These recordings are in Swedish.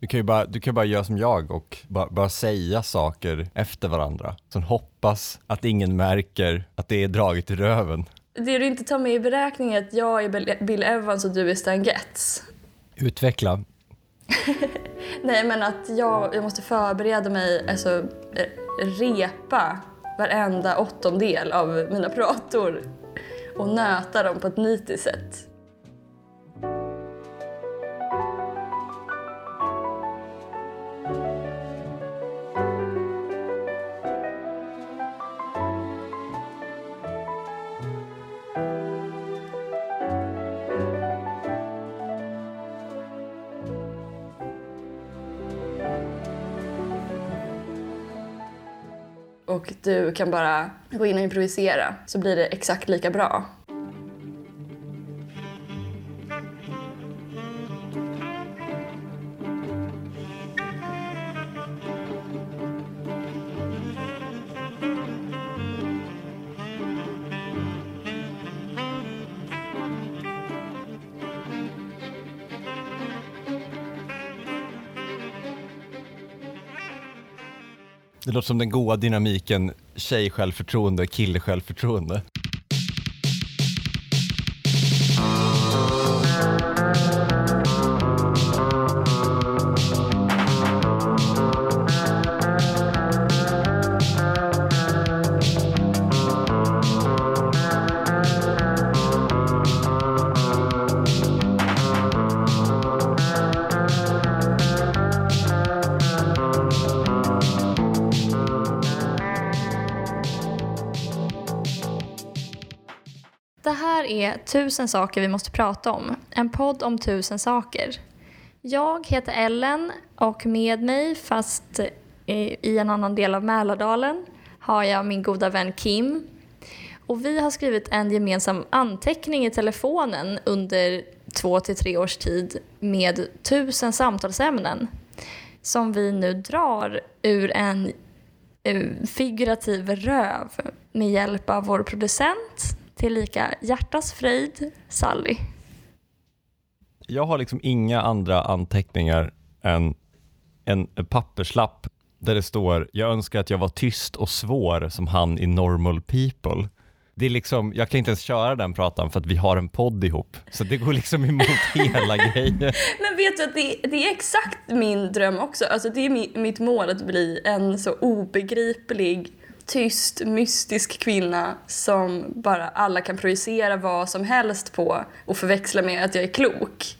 Du kan ju bara, du kan bara göra som jag och bara, bara säga saker efter varandra. Sen hoppas att ingen märker att det är draget i röven. Det du inte tar med i beräkning är att jag är Bill- Evans och du är Stan Getz. Utveckla. Nej, men att jag, jag måste förbereda mig, alltså repa varenda åttondel av mina prator och nöta dem på ett nitiskt sätt. Du kan bara gå in och improvisera så blir det exakt lika bra. Det låter som den goda dynamiken tjej-självförtroende, kille-självförtroende. Tusen saker vi måste prata om. En podd om tusen saker. Jag heter Ellen och med mig, fast i en annan del av Mälardalen, har jag min goda vän Kim. Och vi har skrivit en gemensam anteckning i telefonen under två till tre års tid med tusen samtalsämnen som vi nu drar ur en eh, figurativ röv med hjälp av vår producent tillika hjärtas fröjd, Sally. Jag har liksom inga andra anteckningar än en papperslapp där det står “Jag önskar att jag var tyst och svår som han i Normal People”. Det är liksom, jag kan inte ens köra den pratan för att vi har en podd ihop. Så det går liksom emot hela grejen. Men vet du att det, det är exakt min dröm också. Alltså det är mi, mitt mål att bli en så obegriplig, tyst, mystisk kvinna som bara alla kan projicera vad som helst på och förväxla med att jag är klok.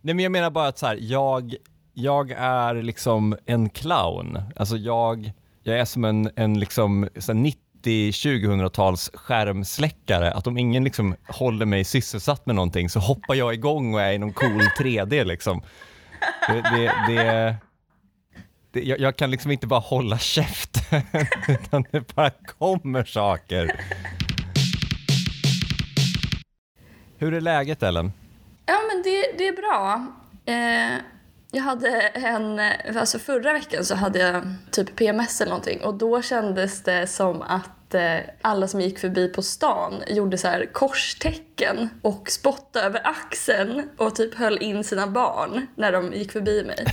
Nej men jag menar bara att så här, jag, jag är liksom en clown. Alltså jag, jag är som en, en liksom så här 90-2000-tals skärmsläckare. Att om ingen liksom håller mig sysselsatt med någonting så hoppar jag igång och är i någon cool 3D liksom. Det, det, det, det, jag, jag kan liksom inte bara hålla käften, utan det bara kommer saker. Hur är läget Ellen? Ja, men det, det är bra. Eh, jag hade en, alltså förra veckan så hade jag typ PMS eller någonting och då kändes det som att eh, alla som gick förbi på stan gjorde så här korstecken och spottade över axeln och typ höll in sina barn när de gick förbi mig.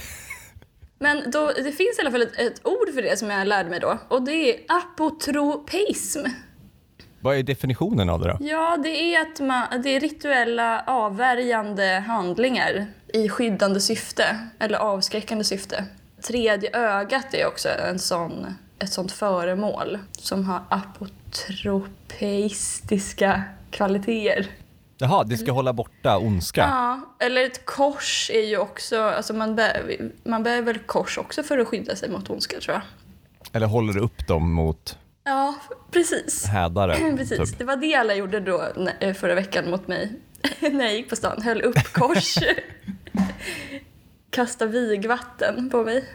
Men då, det finns i alla fall ett, ett ord för det som jag lärde mig då och det är apotropism. Vad är definitionen av det då? Ja, det är, att man, det är rituella avvärjande handlingar i skyddande syfte eller avskräckande syfte. Tredje ögat är också en sån, ett sånt föremål som har apotropeistiska kvaliteter. Jaha, det ska hålla borta ondska? Ja, eller ett kors är ju också, alltså man, bär, man bär väl kors också för att skydda sig mot ondska tror jag. Eller håller upp dem mot Ja, precis. hädare? Precis, typ? det var det alla gjorde då nä- förra veckan mot mig. När jag gick på stan, höll upp kors. Kasta vigvatten på mig.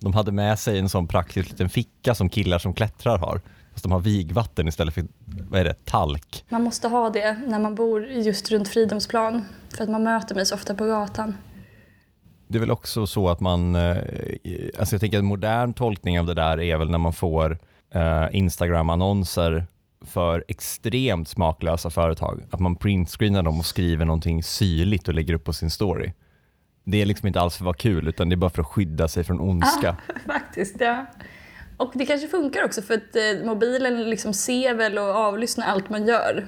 De hade med sig en sån praktisk liten ficka som killar som klättrar har. Fast de har vigvatten istället för, vad är det, talk. Man måste ha det när man bor just runt Fridhemsplan. För att man möter mig så ofta på gatan. Det är väl också så att man, eh, alltså jag tänker en modern tolkning av det där är väl när man får eh, Instagram-annonser för extremt smaklösa företag. Att man printscreenar dem och skriver någonting syrligt och lägger upp på sin story. det är liksom inte alls för att vara kul utan det är bara för att skydda sig från ondska. Faktiskt, ja. Och det kanske funkar också för att eh, mobilen liksom ser väl och avlyssnar allt man gör.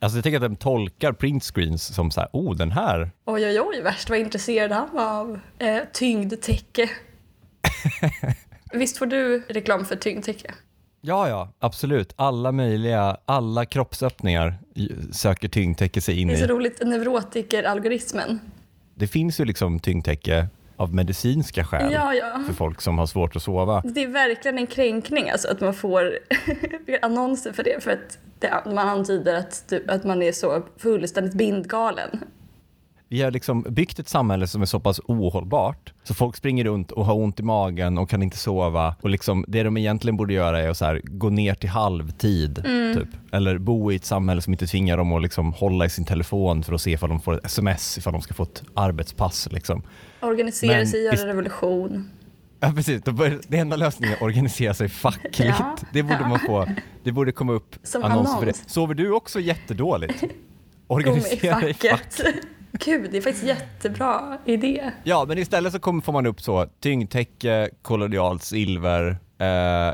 Alltså jag tänker att de tolkar printscreens som så här, oh den här, Oj, oj, oj, värst vad intresserad han var av eh, tyngdtäcke. Visst får du reklam för tyngdtäcke? ja ja, absolut, alla möjliga, alla kroppsöppningar i- söker tyngdtäcke sig in Det är så i. roligt, neurotiker-algoritmen. Det finns ju liksom tyngdtäcke av medicinska skäl Ja, ja. för folk som har svårt att sova. Det är verkligen en kränkning alltså att man får annonser för det för att det, man antyder att, att man är så fullständigt bindgalen. Vi har liksom byggt ett samhälle som är så pass ohållbart så folk springer runt och har ont i magen och kan inte sova och liksom det de egentligen borde göra är att så här, gå ner till halvtid typ. eller bo i ett samhälle som inte tvingar dem att liksom hålla i sin telefon för att se ifall de får ett sms ifall de ska få ett arbetspass. Liksom. Organisera Men sig, göra revolution. Ja precis, det enda lösningen är att organisera sig fackligt. Ja, det borde ja. man få, det borde komma upp Som annonser för det. annons. Sover du också jättedåligt? Organisera dig fackligt. Gud, det är faktiskt jättebra idé. Ja, men istället så kommer, får man upp så tyngdtäcke, kollodialt silver. Eh,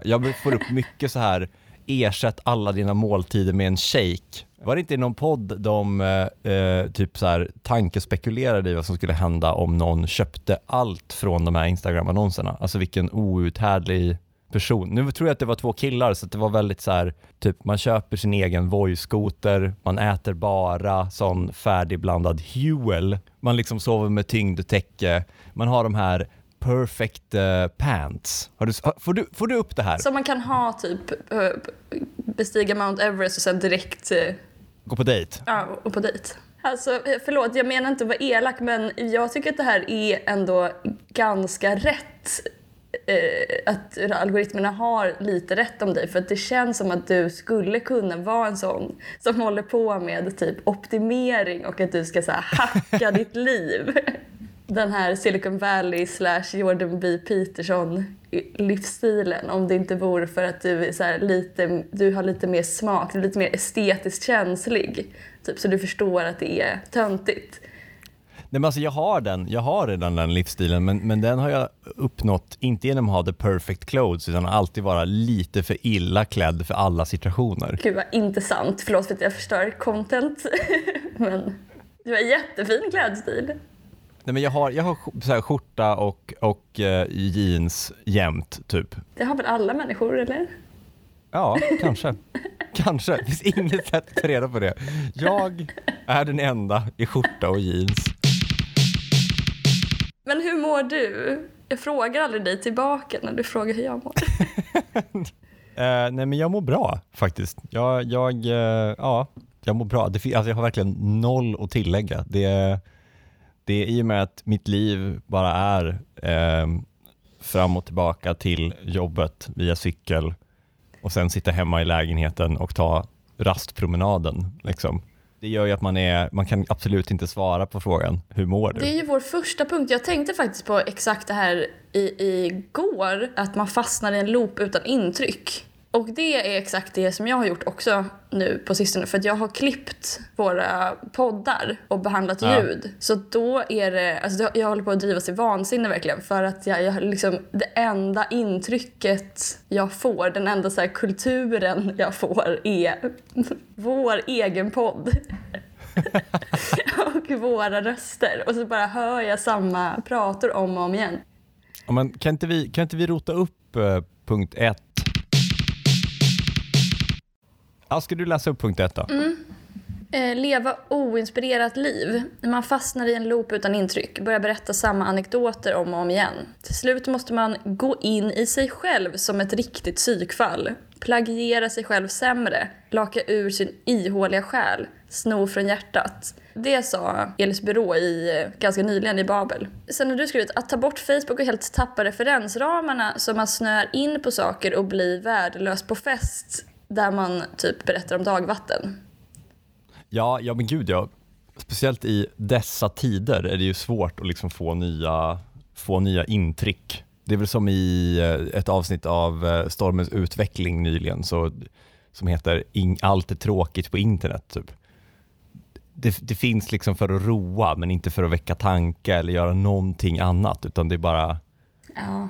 jag får upp mycket så här, ersätt alla dina måltider med en shake. Var det inte i någon podd de eh, eh, typ så här tankespekulerade i vad som skulle hända om någon köpte allt från de här Instagram-annonserna? Alltså vilken outhärdlig person. Nu tror jag att det var två killar så det var väldigt så här, typ man köper sin egen Voi-skoter, man äter bara sån färdigblandad Huel, man liksom sover med tyngdtäcke, man har de här perfect eh, pants. Du, får, du, får du upp det här? Så man kan ha typ eh, bestiga Mount Everest och sen direkt eh, Gå på dejt? ja, och på dejt. Alltså förlåt, jag menar inte att vara elak men jag tycker att det här är ändå ganska rätt. Eh, att algoritmerna har lite rätt om dig för att det känns som att du skulle kunna vara en sån som håller på med typ optimering och att du ska så hacka ditt liv. Den här Silicon Valley slash Jordan B Peterson livsstilen om det inte vore för att du är så lite, du har lite mer smak, du är lite mer estetiskt känslig. Typ så du förstår att det är töntigt. Nej men alltså jag har den, jag har redan den livsstilen men, men den har jag uppnått inte genom att ha the perfect clothes utan alltid vara lite för illa klädd för alla situationer. Gud vad inte sant, förlåt för att jag förstör content. Men du har jättefin klädstil. Nej men jag har, jag har så här skjorta och, och eh, jeans jämt typ. Det har väl alla människor eller? Ja, kanske. kanske. Det finns inget sätt att ta reda på det. Jag är den enda i skjorta och jeans. Men hur mår du? Jag frågar aldrig dig tillbaka när du frågar hur jag mår. Eh, nej men jag mår bra faktiskt. Jag, jag, eh, ja, jag mår bra. Det, alltså, jag har verkligen noll att tillägga. Det, det är i och med att mitt liv bara är eh, fram och tillbaka till jobbet via cykel och sen sitta hemma i lägenheten och ta rastpromenaden. Liksom. Det gör ju att man, är, man kan absolut inte svara på frågan, hur mår du? Det är ju vår första punkt. Jag tänkte faktiskt på exakt det här i, igår, att man fastnar i en loop utan intryck. Och det är exakt det som jag har gjort också nu på sistone. För att jag har klippt våra poddar och behandlat Ja. ljud. Så då är det, alltså jag håller på att drivas till vansinne verkligen. För att jag, jag liksom, det enda intrycket jag får, den enda så kulturen jag får är vår egen podd. och våra röster. Och så bara hör jag samma prator om och om igen. Ja, men kan, inte vi, kan inte vi rota upp eh, punkt ett? Ja, ska du läsa upp punkt ett då? Mm. Eh, leva oinspirerat liv. Man fastnar i en loop utan intryck, börjar berätta samma anekdoter om och om igen. Till slut måste man gå in i sig själv som ett riktigt psykfall. Plagiera sig själv sämre, laka ur sin ihåliga själ, sno från hjärtat. Det sa Elis Byrå i, eh, ganska nyligen i Babel. Sen har du skrivit att ta bort Facebook och helt tappa referensramarna så man snöar in på saker och blir värdelös på fest där man typ berättar om dagvatten. Ja, ja men gud ja. Speciellt i dessa tider är det ju svårt att liksom få, nya, få nya intryck. Det är väl som i eh, ett avsnitt av eh, Stormens utveckling nyligen så, som heter Allt är tråkigt på internet. Typ. det, det finns liksom för att roa men inte för att väcka tanke eller göra någonting annat utan det är bara Ja.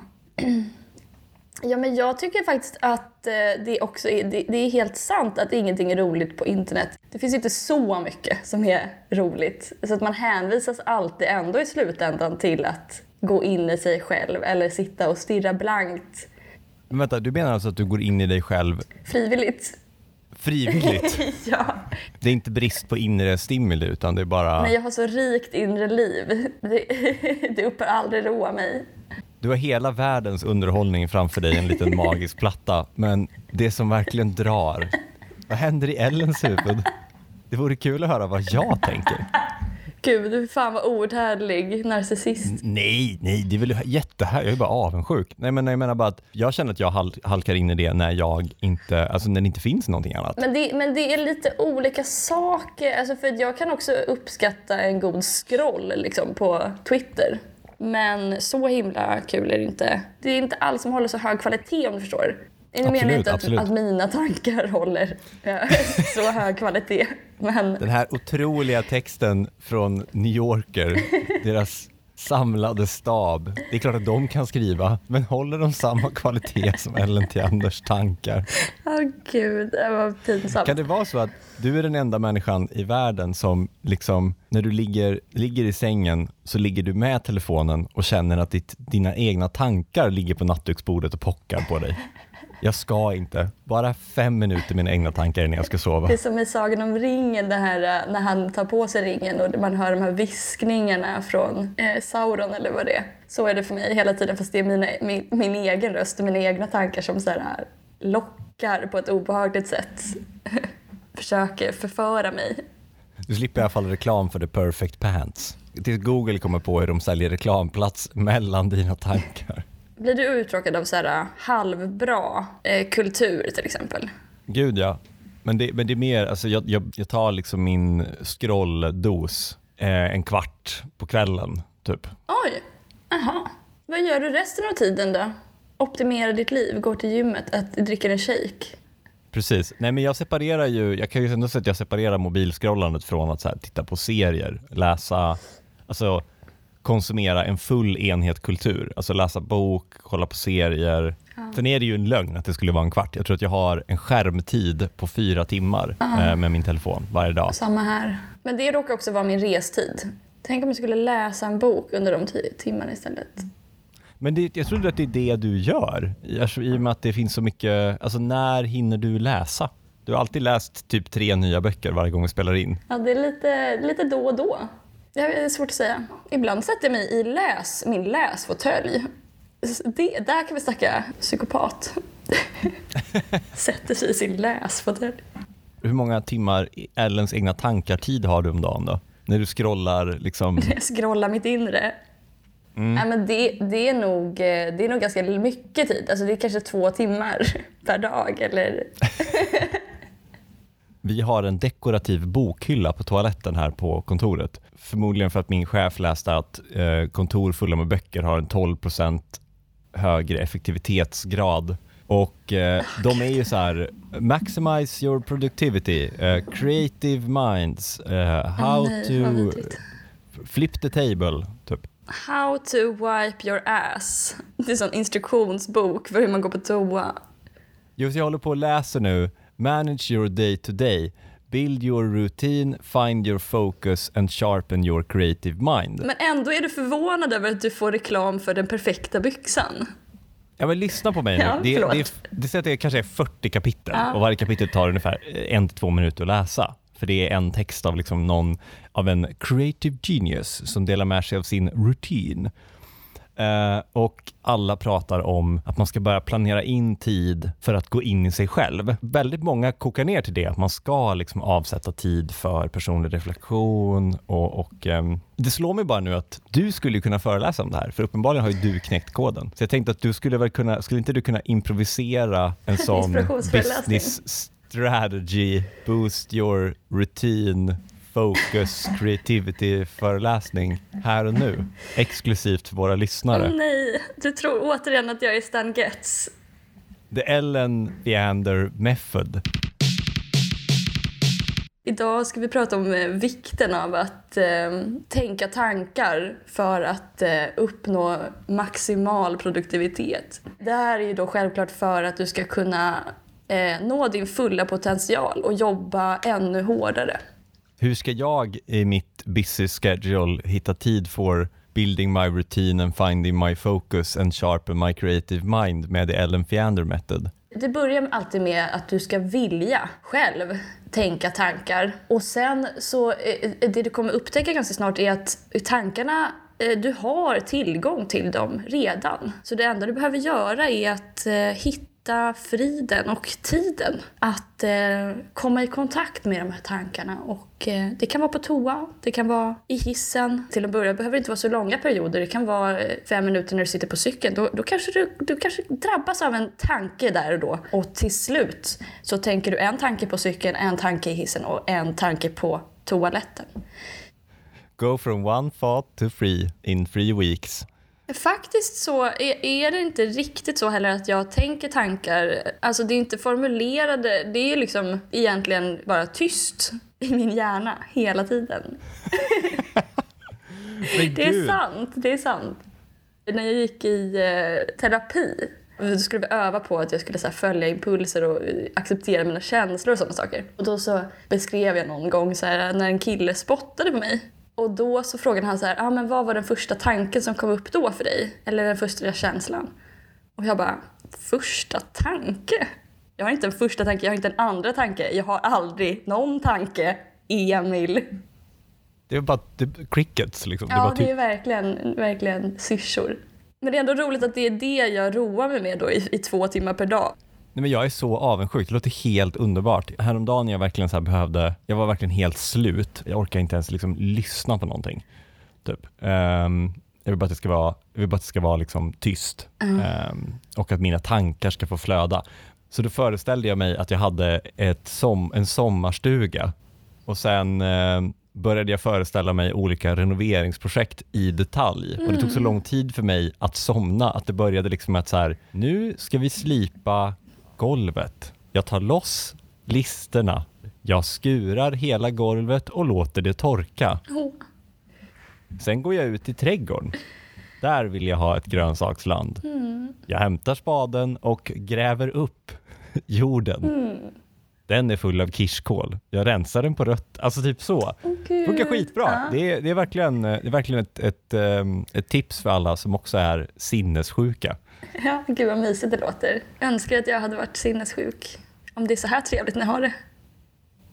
Ja, men jag tycker faktiskt att eh, det också är, det, det är helt sant att ingenting är roligt på internet. Det finns inte så mycket som är roligt. Så att man hänvisas alltid ändå i slutändan till att gå in i sig själv eller sitta och stirra blankt Men vänta, du menar alltså att du går in i dig själv frivilligt. frivilligt? ja. Det är inte brist på inre stimuli utan det är bara... Men jag har så rikt inre liv. Det, det upphör aldrig roa mig. Du har hela världens underhållning framför dig, en liten magisk platta. Men det som verkligen drar, vad händer i Ellens huvud? Det vore kul att höra vad jag tänker. Gud, du fan vad outhärdlig narcissist. Nej, nej, det är väl jättehärligt. Jag är bara avundsjuk. Nej, men jag menar bara att jag känner att jag hal- halkar in i det när jag inte, alltså när det inte finns någonting annat. Men det, men det är lite olika saker. Alltså för jag kan också uppskatta en god scroll liksom, på Twitter. Men så himla kul är det inte. Det är inte allt som håller så hög kvalitet om du förstår. Absolut, jag inte att, att mina tankar håller eh, så hög kvalitet. Men Den här otroliga texten från New Yorker, deras samlade stab. Det är klart att de kan skriva, men håller de samma kvalitet som Ellen Theanders tankar? åh gud, det var pinsamt. Kan det vara så att du är den enda människan i världen som liksom, när du ligger, ligger i sängen så ligger du med telefonen och känner att ditt, dina egna tankar ligger på nattduksbordet och pockar på dig? Jag ska inte, bara fem minuter mina egna tankar innan jag ska sova. Det är som i Sagan om ringen, det här, eh, när han tar på sig ringen och man hör de här viskningarna från eh, Sauron eller vad det är. Så är det för mig hela tiden fast det är mina, min, min egen röst och mina egna tankar som så här, lockar på ett obehagligt sätt. Försöker förföra mig. Du slipper i alla fall reklam för the perfect pants. Tills Google kommer på hur de säljer reklamplats mellan dina tankar. Blir du uttråkad av så här halvbra eh, kultur till exempel? Gud ja. Men det, men det är mer, alltså jag, jag, jag tar liksom min scrolldos eh, en kvart på kvällen typ. Oj, aha. Vad gör du resten av tiden då? Optimera ditt liv, går till gymmet, att dricker en shake? Precis. Nej men jag separerar ju, jag kan ju ändå säga att jag separerar mobilscrollandet från att så här, titta på serier, läsa, alltså konsumera en full enhet kultur. Alltså läsa bok, kolla på serier. Sen är det ju en lögn att det skulle vara en kvart. Jag tror att jag har en skärmtid på fyra timmar eh, med min telefon varje dag. Samma här. Men det råkar också vara min restid. Tänk om jag skulle läsa en bok under de tio timmarna istället. Men det, jag tror att det är det du gör, i, alltså, i och med att det finns så mycket, alltså när hinner du läsa? Du har alltid läst typ tre nya böcker varje gång vi spelar in. Ja, det är lite, lite då och då. Det är svårt att säga. Ibland sätter jag mig i läs, min läsfåtölj. Det, där kan vi snacka psykopat. sätter sig i sin läsfåtölj. Hur många timmar Ellens egna tankar-tid har du om dagen då? När du scrollar liksom, Jag scrollar mitt inre. Nej, men det, det, är nog, eh, det är nog ganska mycket tid. Alltså det är kanske två timmar per dag. Eller... vi har en dekorativ bokhylla på toaletten här på kontoret. Förmodligen för att min chef läste att eh, kontor fulla med böcker har en 12% högre effektivitetsgrad. Och eh, de är ju så här, maximize your productivity, eh, creative minds, how to flip the table, typ. How to wipe your ass. Det är en sån instruktionsbok för hur man går på toa. Just jag håller på och läser nu, manage your day to day, build your routine, find your focus and sharpen your creative mind. Men ändå är du förvånad över att du får reklam för den perfekta byxan. Ja men lyssna på mig nu. Ja, det, det, det, det kanske är 40 kapitel Ja. och varje kapitel tar ungefär en till två minuter att läsa. För det är en text av liksom någon av en creative genius som delar med sig av sin rutin. Eh, och alla pratar om att man ska börja planera in tid för att gå in i sig själv. Väldigt många kokar ner till det, att man ska liksom avsätta tid för personlig reflektion och, och ehm, det slår mig bara nu att du skulle kunna föreläsa om det här, för uppenbarligen har ju du knäckt koden. Så jag tänkte att du skulle väl kunna, skulle inte du kunna improvisera en sån business strategy, boost your routine, focus, creativity föreläsning här och nu, exklusivt för våra lyssnare. Nej, du tror återigen att jag är Stan Getz. The Ellen Leander Method. Idag ska vi prata om eh, vikten av att eh, tänka tankar för att eh, uppnå maximal produktivitet. Det här är ju då självklart för att du ska kunna eh, nå din fulla potential och jobba ännu hårdare. Hur ska jag i mitt busy schedule hitta tid för building my routine and finding my focus and sharpen my creative mind med the Ellen Fiander method? Det börjar alltid med att du ska vilja själv tänka tankar. Och sen så, eh, det du kommer upptäcka ganska snart är att tankarna eh, du har tillgång till dem redan. Så det enda du behöver göra är att eh, hitta hitta friden och tiden att eh, komma i kontakt med de här tankarna. Och eh, Det kan vara på toa, det kan vara i hissen. Till att börja behöver det inte vara så långa perioder. Det kan vara eh, fem minuter när du sitter på cykeln. Då, då kanske du, du kanske drabbas av en tanke där och då. Och till slut så tänker du en tanke på cykeln, en tanke i hissen och en tanke på toaletten. Go from one thought to three in three weeks. Faktiskt så är, är, det inte riktigt så heller att jag tänker tankar. Alltså det är inte formulerade, det är liksom egentligen bara tyst i min hjärna hela tiden. det är sant, det är sant. När jag gick i eh, terapi då skulle vi öva på att jag skulle så följa impulser och acceptera mina känslor och sådana saker. Och då så beskrev jag någon gång så här, när en kille spottade på mig och då så frågade han så här, ah, men vad var den första tanken som kom upp då för dig? Eller den första känslan? Och jag bara, första tanke? Jag har inte en första tanke, jag har inte en andra tanke. Jag har aldrig någon tanke, Emil. Det är bara det, crickets liksom. Ja, det är, det är verkligen, verkligen syrsor. Men det är ändå roligt att det är det jag roar mig med då i, i två timmar per dag. Nej, men jag är så avundsjuk. Det låter helt underbart. Häromdagen jag verkligen så behövde, jag var verkligen helt slut. Jag orkar inte ens liksom lyssna på någonting. Typ. Um, jag vill bara att det ska vara, jag vill bara att det ska vara liksom tyst mm. um, och att mina tankar ska få flöda. Så då föreställde jag mig att jag hade ett som, en sommarstuga och sen uh, började jag föreställa mig olika renoveringsprojekt i detalj. Mm. Och Det tog så mm. lång tid för mig att somna att det började liksom med att så här, nu ska vi slipa golvet. Jag tar loss listerna. Jag skurar hela golvet och låter det torka. Oh. Sen går jag ut i trädgården. Där vill jag ha ett grönsaksland. Mm. Jag hämtar spaden och gräver upp jorden. Mm. Den är full av kirskål. Jag rensar den på rött. Alltså typ så. Det funkar skitbra. Ja. Det, är, det, är verkligen, det är verkligen ett, ett, ehm, ett tips för alla som också är sinnessjuka. Ja, gud vad mysigt det låter. Jag önskar att jag hade varit sinnessjuk. Om det är så här trevligt jag har det.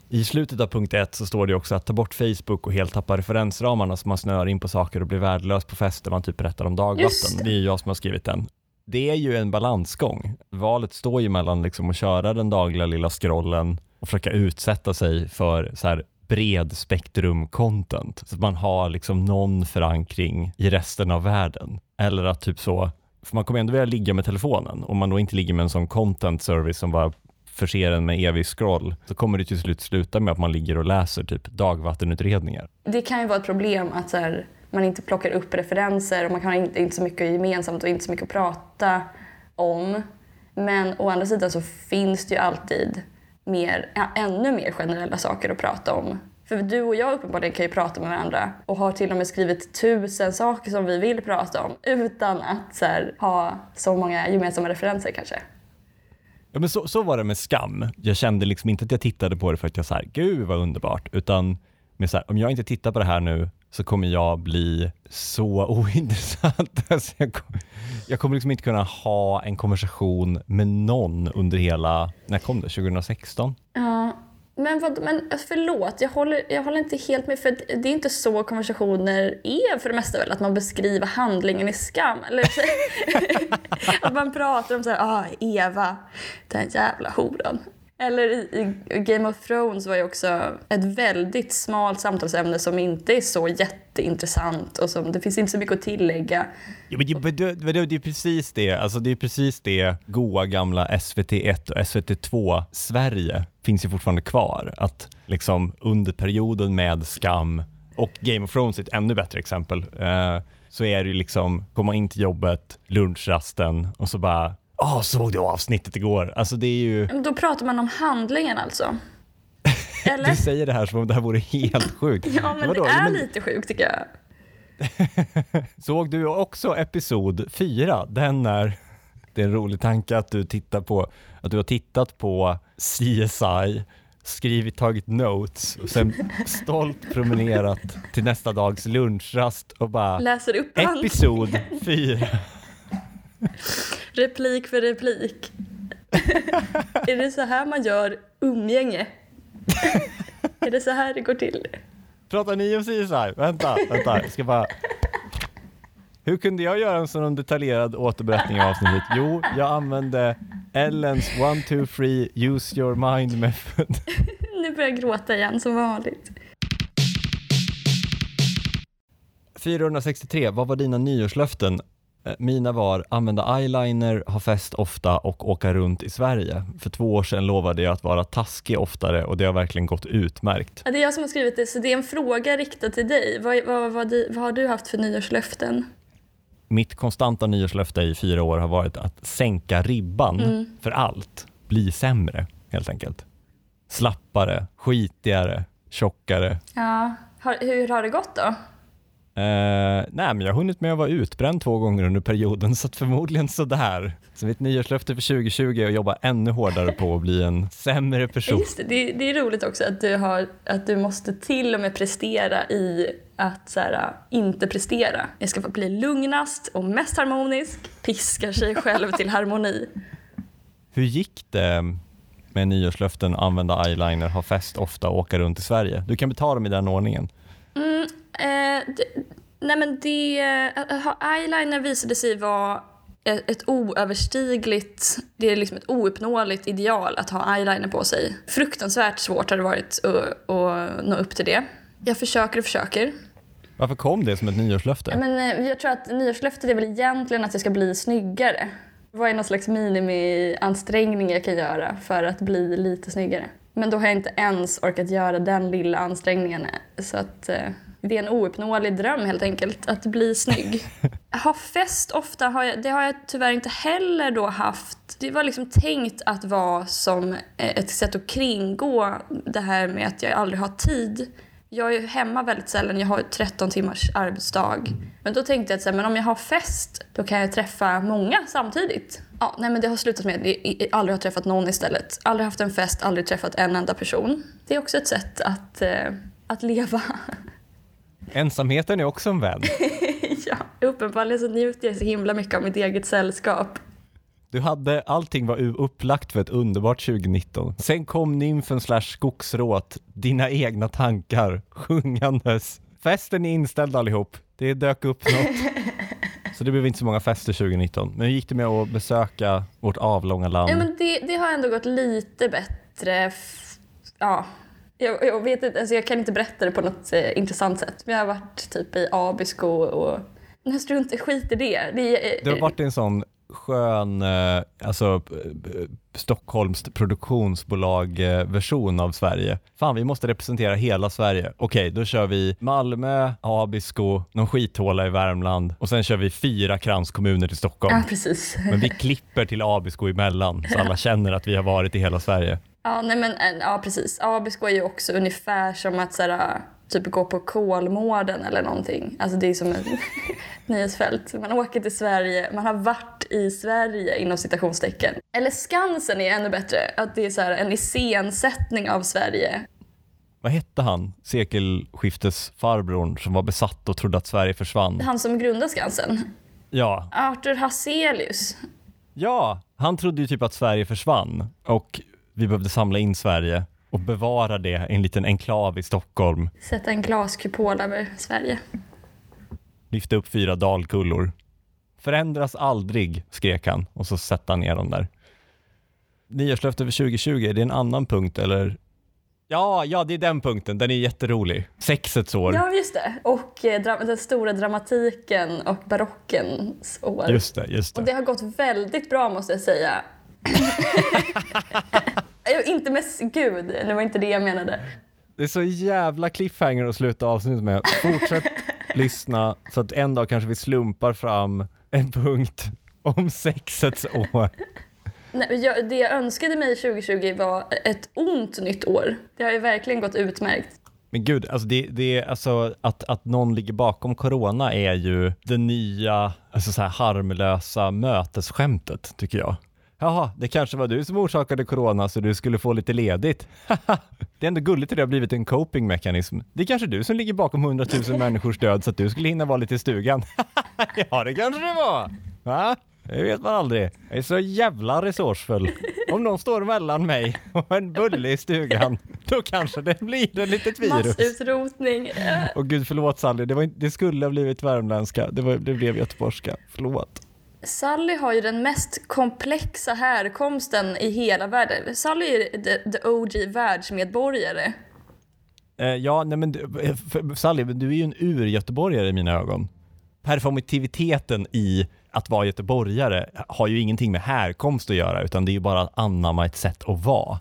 I slutet av punkt ett så står det också att ta bort Facebook och helt tappa referensramarna så man snör in på saker och blir värdelös på fester. Man typ berättar om dagvatten. Det. det är jag som har skrivit den. Det är ju en balansgång. Valet står ju mellan liksom att köra den dagliga lilla scrollen och försöka utsätta sig för så här bred spektrum content. Så att man har liksom någon förankring i resten av världen. Eller att typ så för man kommer ändå vilja ligga med telefonen. Om man då inte ligger med en sån content service som bara förser en med evig scroll, så kommer det till slut sluta med att man ligger och läser typ dagvattenutredningar. Det kan ju vara ett problem att så här, man inte plockar upp referenser och man har inte, inte så mycket gemensamt och inte så mycket att prata om. Men å andra sidan så finns det ju alltid mer, ja, ännu mer generella saker att prata om för du och jag uppenbarligen kan ju prata med varandra och har till och med skrivit tusen saker som vi vill prata om utan att så här, ha så många gemensamma referenser kanske. Ja, men så, så var det med skam. Jag kände liksom inte att jag tittade på det för att jag sa gud vad underbart, utan med så här, om jag inte tittar på det här nu så kommer jag bli så ointressant. Alltså jag, kommer, jag kommer liksom inte kunna ha en konversation med någon under hela, när kom det? 2016? Ja, men, vad, men alltså, förlåt, jag håller, jag håller inte helt med. För Det är inte så konversationer är för det mesta väl? Att man beskriver handlingen i skam. Eller, att man pratar om så här, ah, Eva, den jävla horan. Eller i, i, Game of Thrones var ju också ett väldigt smalt samtalsämne som inte är så jätteintressant och som det finns inte så mycket att tillägga. Ja, men det, det, det är precis det, alltså det är precis det goa gamla SVT1 och SVT2 Sverige finns ju fortfarande kvar. Att liksom under perioden med skam och Game of Thrones är ett ännu bättre exempel. Uh, så är det ju liksom komma in till jobbet, lunchrasten och så bara Åh, oh, såg du avsnittet igår? Alltså det är ju... Då pratar man om handlingen alltså? Eller? Du säger det här som om det här vore helt sjukt. Ja, men Vadå? det är Men- lite sjukt tycker jag. Såg du också episod 4? Den är, det är en rolig tanke att du tittar på, att du har tittat på CSI, skrivit, tagit notes och sen stolt promenerat till nästa dags lunchrast och bara Läser upp episod 4. replik för replik. är det så här man gör umgänge? är det så här det går till? Pratar ni om CSI? Vänta, vänta, jag ska bara hur kunde jag göra en sån detaljerad återberättning av avsnittet? Jo, jag använde Ellens one, two, three, use your mind method. Nu börjar jag gråta igen som vanligt. 463, vad var dina nyårslöften? Eh, Mina var använda eyeliner, ha fest ofta och åka runt i Sverige. För två år sedan lovade jag att vara taskig oftare och det har verkligen gått utmärkt. Ja, det är jag som har skrivit det, så det är en fråga riktad till dig. Vad, vad, vad, vad har du haft för nyårslöften? Mitt konstanta nyårslöfte i fyra år har varit att sänka ribban för allt. Bli sämre, helt enkelt. Slappare, skitigare, tjockare. Ja. Har, hur har det gått då? Eh, nej, men jag har hunnit med att vara utbränd två gånger under perioden, så förmodligen sådär. Så mitt nyårslöfte för 2020 är att jobba ännu hårdare på att bli en sämre person. Just det, det, det är roligt också att du, har, att du måste till och med prestera i att så här, inte prestera. Jag ska få bli lugnast och mest harmonisk, piskar sig själv till harmoni. Hur gick det med nyårslöften, använda eyeliner, ha fest ofta och åka runt i Sverige? Du kan betala dem i den ordningen. Mm, eh, det, nej men det, att ha eyeliner visade sig vara ett, ett oöverstigligt, det är liksom ett ouppnåeligt ideal att ha eyeliner på sig. Fruktansvärt svårt har det varit att, att nå upp till det. Jag försöker och försöker. Varför kom det som ett nyårslöfte? Men eh, jag tror att nyårslöftet är väl egentligen att jag ska bli snyggare. Vad är någon slags minimiansträngning jag kan göra för att bli lite snyggare? Men då har jag inte ens orkat göra den lilla ansträngningen. Så att eh, det är en ouppnåelig dröm helt enkelt, att bli snygg. ha fest ofta, har jag, det har jag tyvärr inte heller då haft. Det var liksom tänkt att vara som eh, ett sätt att kringgå det här med att jag aldrig har tid. Jag är hemma väldigt sällan, jag har ju 13 timmars arbetsdag. Men då tänkte jag att så här, men om jag har fest, då kan jag träffa många samtidigt. Ja, nej men det har slutat med att jag aldrig har träffat någon istället. Aldrig haft en fest, aldrig träffat en enda person. Det är också ett sätt att, eh, att leva. Ensamheten är också en vän. ja, uppenbarligen så njuter jag så himla mycket av mitt eget sällskap. Du hade, allting var upplagt för ett underbart 2019. Sen kom nymfen slash skogsråt, dina egna tankar, sjungandes. Festen är inställd allihop. Det dök upp något. Så det blev inte så många fester 2019. Men hur gick det med att besöka vårt avlånga land? Ja, men det, det har ändå gått lite bättre. Ja, jag, jag vet inte, alltså jag kan inte berätta det på något eh, intressant sätt. Men jag har varit typ i Abisko och... Nej, strunt skit i det. det är, Du har varit i en sån skön, eh, alltså eh, Stockholms produktionsbolag-version av Sverige. Fan, vi måste representera hela Sverige. Okej, då kör vi Malmö, Abisko, någon skithåla i Värmland och sen kör vi fyra kranskommuner till Stockholm. Ja, precis. Men vi klipper till Abisko emellan så alla känner att vi har varit i hela Sverige. Ja, nej men, eh, ja precis. Abisko är ju också ungefär som att såhär, typ gå på Kolmården eller någonting. Alltså det är som ett nyhetsfält. Man åker till Sverige, man har varit i Sverige inom citationstecken. Eller Skansen är ännu bättre. Att det är så här, en iscensättning av Sverige. Vad hette han, sekelskiftesfarbrorn som var besatt och trodde att Sverige försvann? Han som grundade Skansen. Ja, Arthur Hazelius. Ja, han trodde ju typ att Sverige försvann och vi behövde samla in Sverige och bevara det i en liten enklav i Stockholm. Sätta en glaskupol över Sverige. Lyfte upp fyra dalkullor. Förändras aldrig, skrek han och så satte han ner dem där. Nyårslöfte för 2020, är det en annan punkt eller? Ja, ja, det är den punkten. Den är jätterolig. Sexets år. Ja, just det. Och eh, den stora dramatiken och barockens år. Just det, just Och det. det har gått väldigt bra måste jag säga. Inte med gud, det var inte det jag menade. Det är så jävla cliffhanger att sluta avsnittet med. Fortsätt lyssna så att en dag kanske vi slumpar fram en punkt om sexets år. Nej, jag, det jag önskade mig 2020 var ett ont nytt år. Det har ju verkligen gått utmärkt. Men gud, alltså det, det, alltså att, att någon ligger bakom corona är ju det nya, alltså så här harmlösa mötesskämtet tycker jag. Jaha, det kanske var du som orsakade corona så du skulle få lite ledigt. det är ändå gulligt att det har blivit en copingmekanism. Det är kanske du som ligger bakom hundratusen människors död så att du skulle hinna vara lite i stugan. ja, det kanske det var. Va? Det vet man aldrig. Jag är så jävla resursfull. Om någon står mellan mig och en bulle i stugan, då kanske det blir ett litet virus. Massutrotning. Och gud förlåt Sally, det, var inte, det skulle ha blivit värmländska, det, var, det blev göteborgska. Förlåt. Sally har ju den mest komplexa härkomsten i hela världen. Sally är the, the OG världsmedborgare. Eh, ja, nej men du- eh, Sally, du är ju en ur-göteborgare i mina ögon. Performativiteten i att vara göteborgare har ju ingenting med härkomst att göra, utan det är ju bara att anamma ett sätt att vara.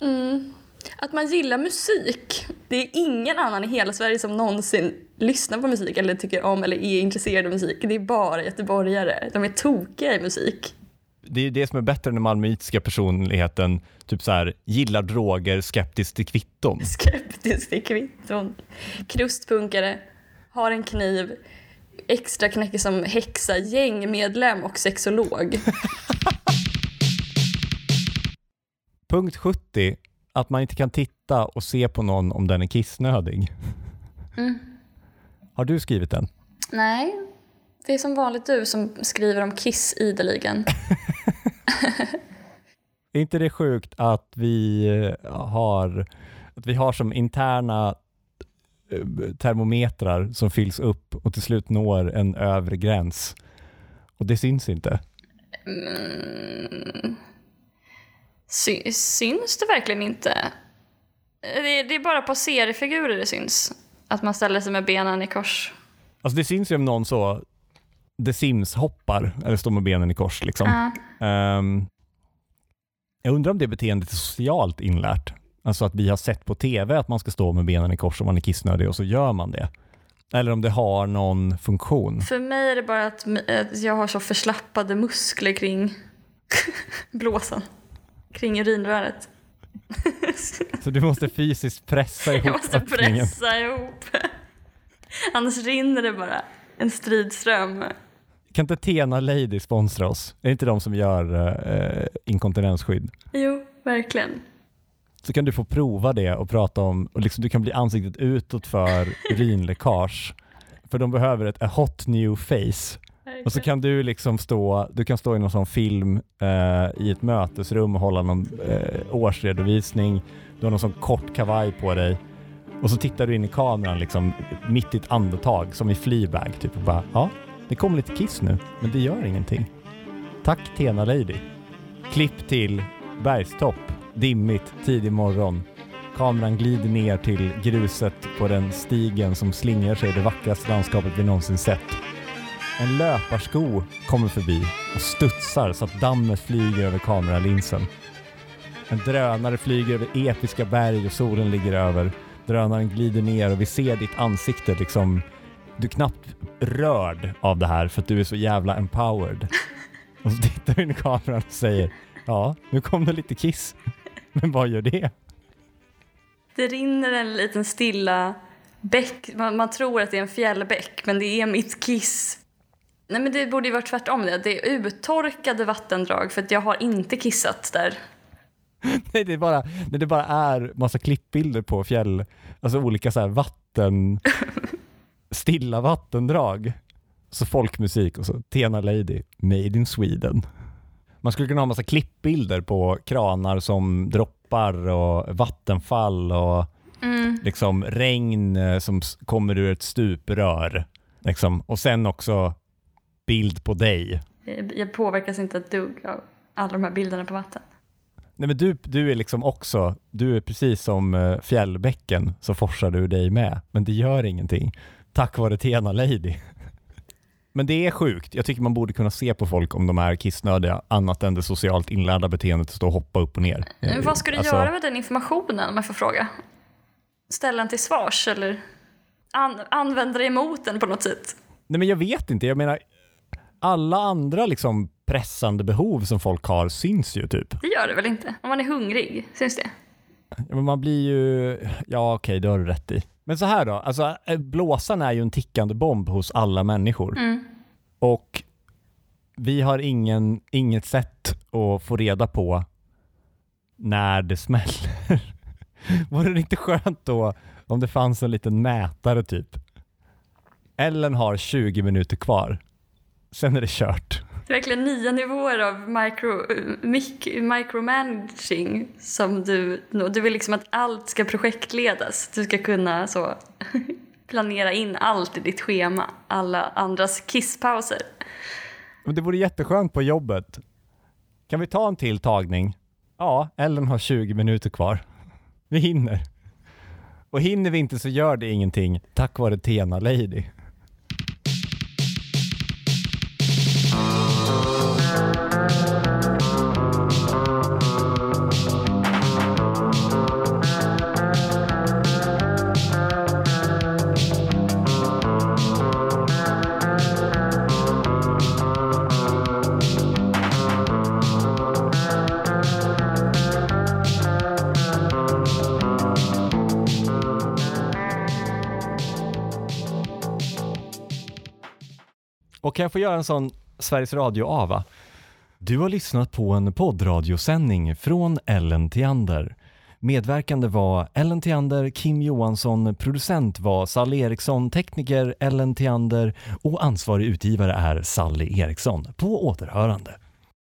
Att man gillar musik. Det är ingen annan i hela Sverige som någonsin lyssnar på musik eller tycker om eller är intresserad av musik. Det är bara göteborgare. De är tokiga i musik. Det är det som är bättre än den malmöitiska personligheten, typ så här, gillar droger, skeptisk till kvitton. Skeptisk till kvitton. Krustpunkare. Har en kniv. Extra knäcker som häxa, gängmedlem och sexolog. Punkt 70, att man inte kan titta och se på någon om den är kissnödig. Har du skrivit den? Nej, det är som vanligt du som skriver om Kiss ideligen. Är inte det sjukt att vi eh, har, att vi har som interna eh, termometrar som fylls upp och till slut når en övre gräns? Och det syns inte. Sy- syns det verkligen inte? Det, det är bara på seriefigurer det syns. Att man ställer sig med benen i kors. Alltså det syns ju om någon så The Sims hoppar eller står med benen i kors liksom. Ehm, jag undrar om det beteendet är socialt inlärt. Alltså att vi har sett på tv att man ska stå med benen i kors om man är kissnödig och så gör man det. Eller om det har någon funktion. För mig är det bara att, att jag har så förslappade muskler kring blåsan. Kring urinröret. Så du måste fysiskt pressa ihop Jag måste öppningen. pressa ihop. Annars rinner det bara en stridström. Kan inte Tena Lady sponsra oss? Är det inte de som gör eh, inkontinensskydd? Jo, verkligen. Så kan du få prova det och prata om, och liksom du kan bli ansiktet utåt för urinläckage. För de behöver ett a hot new face. Och så kan du liksom stå, du kan stå i någon sån film eh, i ett mötesrum och hålla någon eh, årsredovisning. Du har någon sån kort kavaj på dig. Och så tittar du in i kameran liksom mitt i ett andetag som i Fleabag typ och bara ja, det kom lite kiss nu, men det gör ingenting. Tack Tena Lady. Klipp till bergstopp, dimmigt, tidig morgon. Kameran glider ner till gruset på den stigen som slingrar sig i det vackraste landskapet vi någonsin sett. En löparsko kommer förbi och studsar så att dammet flyger över kameralinsen. En drönare flyger över episka berg och solen ligger över. Drönaren glider ner och vi ser ditt ansikte liksom. Du är knappt rörd av det här för att du är så jävla empowered. Och så tittar du in i kameran och säger ja, nu kom det lite kiss. Men vad gör det? Det rinner en liten stilla bäck. Man, man tror att det är en fjällbäck, men det är mitt kiss. Nej, men det borde ju vara tvärtom. Det, det är uttorkade vattendrag, för att jag har inte kissat där. Nej, det är bara, nej, det bara är massa klippbilder på fjäll, alltså olika så här vatten, stilla vattendrag. Så folkmusik och så Tena Lady, Made in Sweden. Man skulle kunna ha massa klippbilder på kranar som droppar och vattenfall och liksom regn eh, som kommer ur ett stuprör. Liksom. Och sen också bild på dig. Jag, påverkas inte ett dugg av alla de här bilderna på vatten. Nej men du, du är liksom också, du är precis som eh, fjällbäcken så forsar du dig med, men det gör ingenting. Tack vare Tena Lady. Men det är sjukt. Jag tycker man borde kunna se på folk om de är kissnödiga, annat än det socialt inlärda beteendet att stå och hoppa upp och ner. Men vad ska du Alltså, göra med den informationen om jag får fråga? Ställa den till svars eller an, använda det emot den på något sätt? Nej men jag vet inte, jag menar alla andra liksom pressande behov som folk har syns ju typ. Det gör det väl inte? Om man är hungrig, syns det? Ja, Men man blir ju, ja okej det har du rätt i. Men så här då, alltså eh, blåsan är ju en tickande bomb hos alla människor. Mm. Och vi har ingen, inget sätt att få reda på när det smäller. Vore det inte skönt då om det fanns en liten mätare typ? Ellen har 20 minuter kvar. Sen är det kört. Det är verkligen nya nivåer av micro, mic, micromanaging som du... Du vill liksom att allt ska projektledas. Du ska kunna så planera in allt i ditt schema. Alla andras kisspauser. Men det vore jätteskönt på jobbet. Kan vi ta en till tagning? Ja, Ellen har 20 minuter kvar. Vi hinner. Och hinner vi inte så gör det ingenting tack vare Tena Lady. Jag få göra en sån Sveriges Radio-ava? Du har lyssnat på en poddradiosändning från Ellen Theander. Medverkande var Ellen Theander, Kim Johansson, producent var Sally Eriksson, tekniker Ellen Theander och ansvarig utgivare är Sally Eriksson. På återhörande.